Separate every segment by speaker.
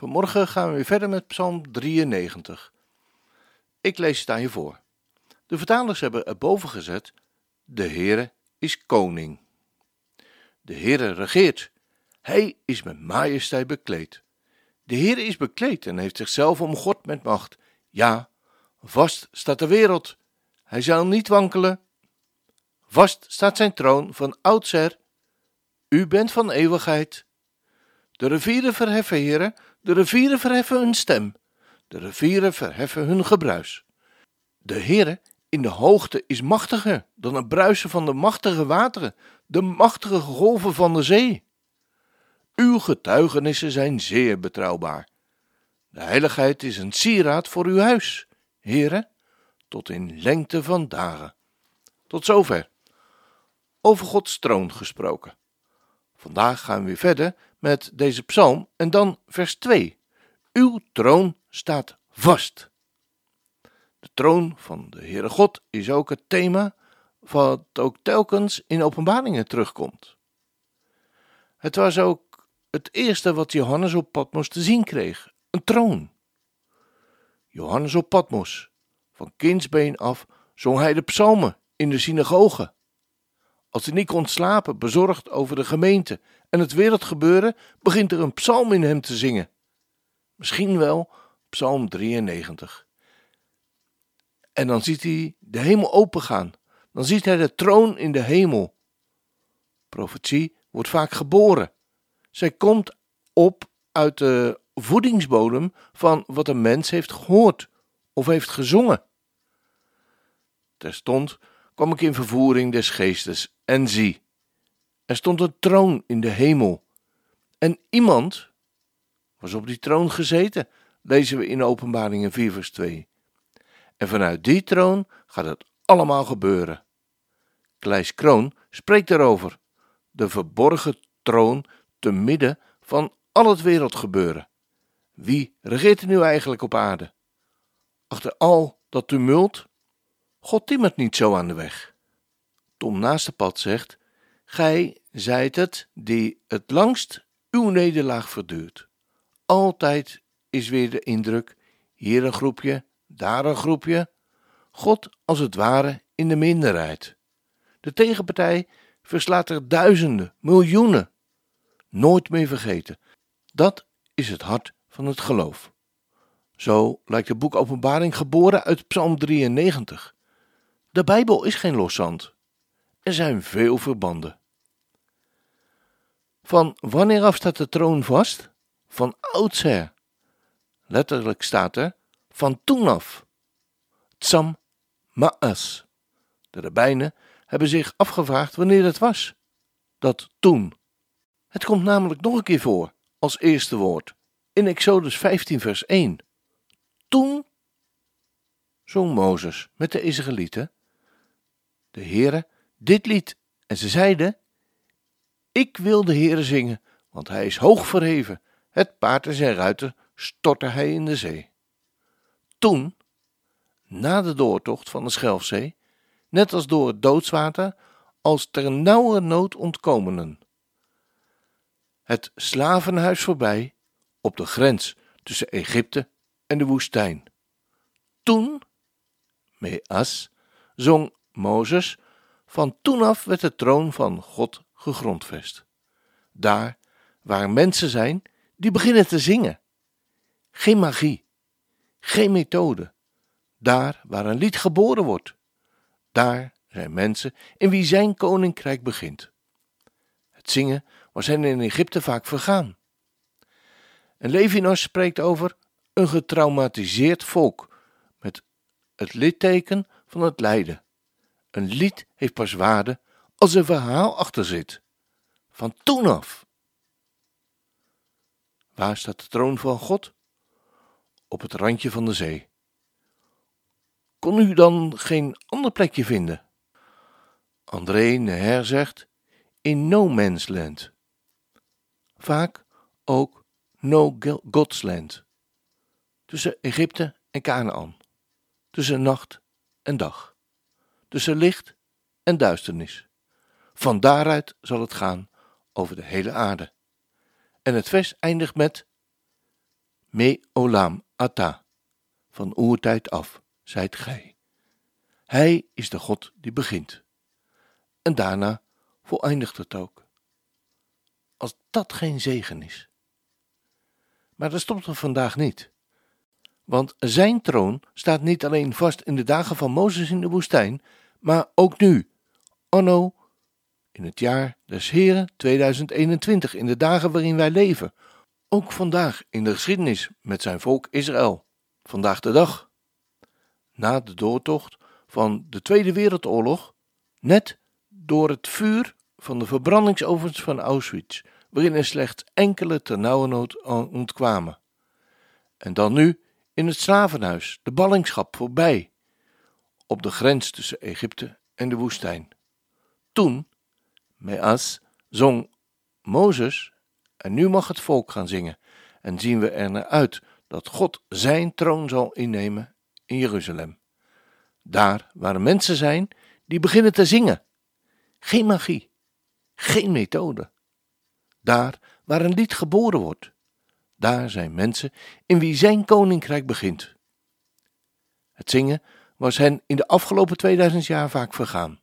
Speaker 1: Vanmorgen gaan we weer verder met Psalm 93. Ik lees het aan je voor. De vertalers hebben erboven gezet: De Heere is koning. De Heere regeert. Hij is met majesteit bekleed. De Heere is bekleed en heeft zichzelf omgord met macht. Ja, vast staat de wereld. Hij zal niet wankelen. Vast staat zijn troon van oudsher. U bent van eeuwigheid. De rivieren verheffen, heren, de rivieren verheffen hun stem. De rivieren verheffen hun gebruis. De Heere in de hoogte is machtiger dan het bruisen van de machtige wateren, de machtige golven van de zee. Uw getuigenissen zijn zeer betrouwbaar. De heiligheid is een sieraad voor uw huis, Heere, tot in lengte van dagen. Tot zover. Over Gods troon gesproken. Vandaag gaan we weer verder met deze psalm en dan vers 2. Uw troon staat vast. De troon van de Heere God is ook het thema wat ook telkens in openbaringen terugkomt. Het was ook het eerste wat Johannes op Patmos te zien kreeg, een troon. Johannes op Patmos, van kindsbeen af, zong hij de psalmen in de synagoge. Als hij niet kon slapen, bezorgd over de gemeente en het wereldgebeuren, begint er een psalm in hem te zingen. Misschien wel Psalm 93. En dan ziet hij de hemel opengaan. Dan ziet hij de troon in de hemel. Profetie wordt vaak geboren. Zij komt op uit de voedingsbodem van wat een mens heeft gehoord of heeft gezongen. Terstond kwam ik in vervoering des geestes en zie, er stond een troon in de hemel. En iemand was op die troon gezeten, lezen we in Openbaringen 4, vers 2. En vanuit die troon gaat het allemaal gebeuren. Kleis Kroon spreekt erover. De verborgen troon te midden van al het wereldgebeuren. Wie regeert er nu eigenlijk op aarde? Achter al dat tumult? God timmert niet zo aan de weg. Tom naast de pad zegt: Gij zijt het die het langst uw nederlaag verduurt. Altijd is weer de indruk: hier een groepje, daar een groepje. God als het ware in de minderheid. De tegenpartij verslaat er duizenden, miljoenen. Nooit meer vergeten. Dat is het hart van het geloof. Zo lijkt het boek Openbaring geboren uit Psalm 93. De Bijbel is geen loszand. Er zijn veel verbanden. Van wanneer af staat de troon vast? Van oudsher. Letterlijk staat er van toen af. Tsam Ma'as. De rabbijnen hebben zich afgevraagd wanneer het was. Dat toen. Het komt namelijk nog een keer voor als eerste woord in Exodus 15 vers 1. Toen zong Mozes met de Israëlieten de Heere dit lied en ze zeiden ik wil de Heere zingen, want hij is hoog verheven. Het paard en zijn ruiter stortte hij in de zee. Toen, na de doortocht van de Schelfzee, net als door het doodswater, als ter nauwe nood ontkomenen. Het slavenhuis voorbij, op de grens tussen Egypte en de woestijn. Toen, Meas, zong Mozes, van toen af werd de troon van God gegrondvest. Daar waar mensen zijn die beginnen te zingen. Geen magie, geen methode. Daar waar een lied geboren wordt. Daar zijn mensen in wie zijn koninkrijk begint. Het zingen was hen in Egypte vaak vergaan. En Levinas spreekt over een getraumatiseerd volk met het litteken van het lijden. Een lied heeft pas waarde als een verhaal achter zit. Van toen af. Waar staat de troon van God? Op het randje van de zee. kon u dan geen ander plekje vinden? André Neher zegt in no man's land. Vaak ook no God's land. Tussen Egypte en Canaan. Tussen nacht en dag. Tussen licht en duisternis. Van daaruit zal het gaan over de hele aarde. En het vers eindigt met Me olam ata, van oertijd af, zijt gij. Hij is de God die begint. En daarna voleindigt het ook. Als dat geen zegen is. Maar dat stopt er vandaag niet. Want zijn troon staat niet alleen vast in de dagen van Mozes in de woestijn, maar ook nu, anno, in het jaar des Heren 2021, in de dagen waarin wij leven. Ook vandaag in de geschiedenis met zijn volk Israël. Vandaag de dag. Na de doortocht van de Tweede Wereldoorlog, net door het vuur van de verbrandingsovens van Auschwitz, waarin er slechts enkele ternauwernood ontkwamen. En dan nu in het slavenhuis, de ballingschap voorbij, op de grens tussen Egypte en de woestijn. Toen, Meas, zong Mozes, en nu mag het volk gaan zingen, en zien we er uit dat God zijn troon zal innemen in Jeruzalem. Daar waar mensen zijn die beginnen te zingen. Geen magie, geen methode. Daar waar een lied geboren wordt, daar zijn mensen in wie zijn koninkrijk begint. Het zingen was hen in de afgelopen 2000 jaar vaak vergaan.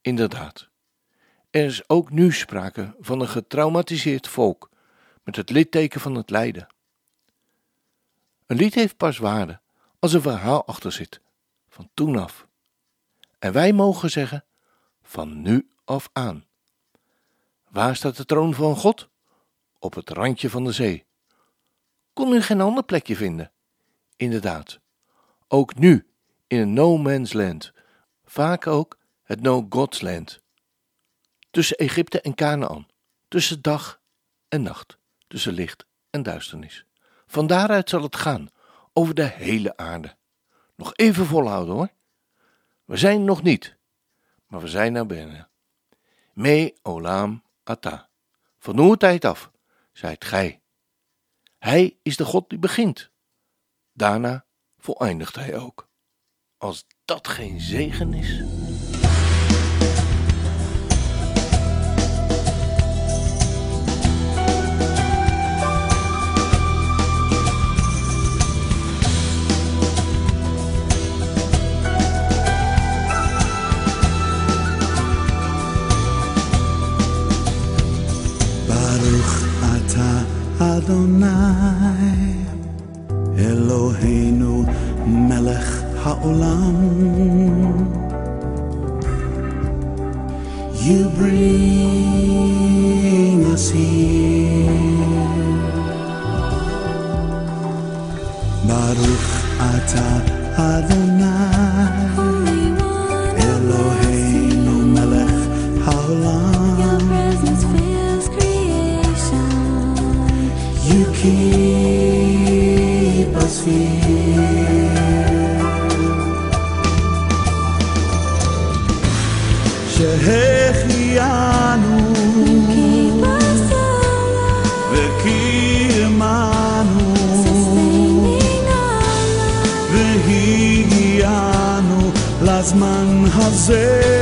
Speaker 1: Inderdaad, er is ook nu sprake van een getraumatiseerd volk met het litteken van het lijden. Een lied heeft pas waarde als een verhaal achter zit, van toen af. En wij mogen zeggen, van nu af aan. Waar staat de troon van God? Op het randje van de zee. Kon u geen ander plekje vinden? Inderdaad, ook nu in een no man's land, vaak ook het no God's land. Tussen Egypte en Canaan, tussen dag en nacht, tussen licht en duisternis. Van daaruit zal het gaan, over de hele aarde. Nog even volhouden hoor. We zijn nog niet, maar we zijn naar binnen. Me olam ata. Van tijd af, zijt gij. Hij is de God die begint. Daarna voleindigt hij ook. Als dat geen zegen is.
Speaker 2: Adonai Eloheinu melech haolam. You bring us here. Baruch Ata Adonai keep us here. שהחיינו וקיימנו והגיענו לזמן הזה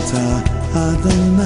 Speaker 2: אתה אדוני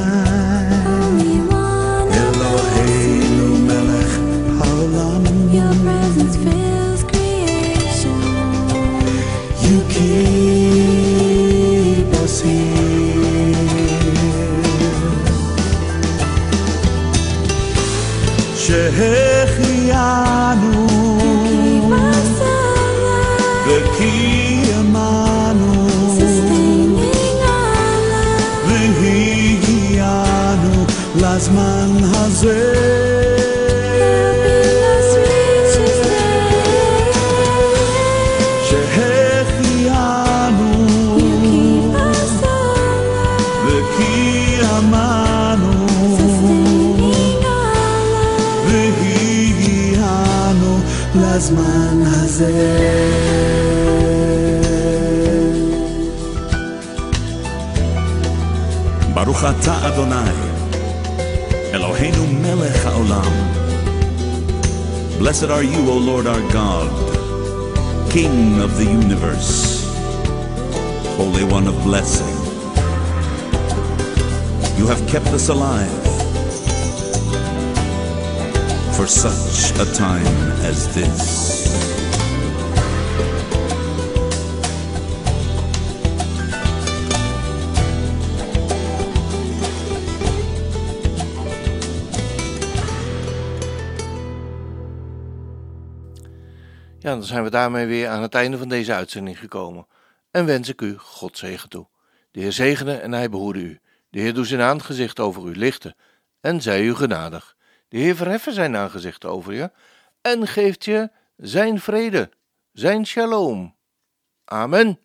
Speaker 2: בזמן
Speaker 3: הזה.
Speaker 2: שהחיינו וכי אמנו
Speaker 3: והגיענו לזמן הזה. ברוך אתה אדוני Eloheinu melech haolam. Blessed are you, O Lord our God, King of the universe, Holy One of blessing. You have kept us alive for such a time as this.
Speaker 1: Ja, dan zijn we daarmee weer aan het einde van deze uitzending gekomen. En wens ik u God zegen toe. De Heer zegene en hij behoede u. De Heer doet zijn aangezicht over u lichten en zij u genadig. De Heer verheffen zijn aangezicht over je en geeft je zijn vrede, zijn shalom. Amen.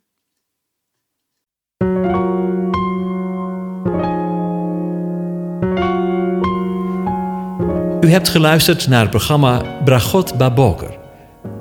Speaker 4: U hebt geluisterd naar het programma Bragot Baboker.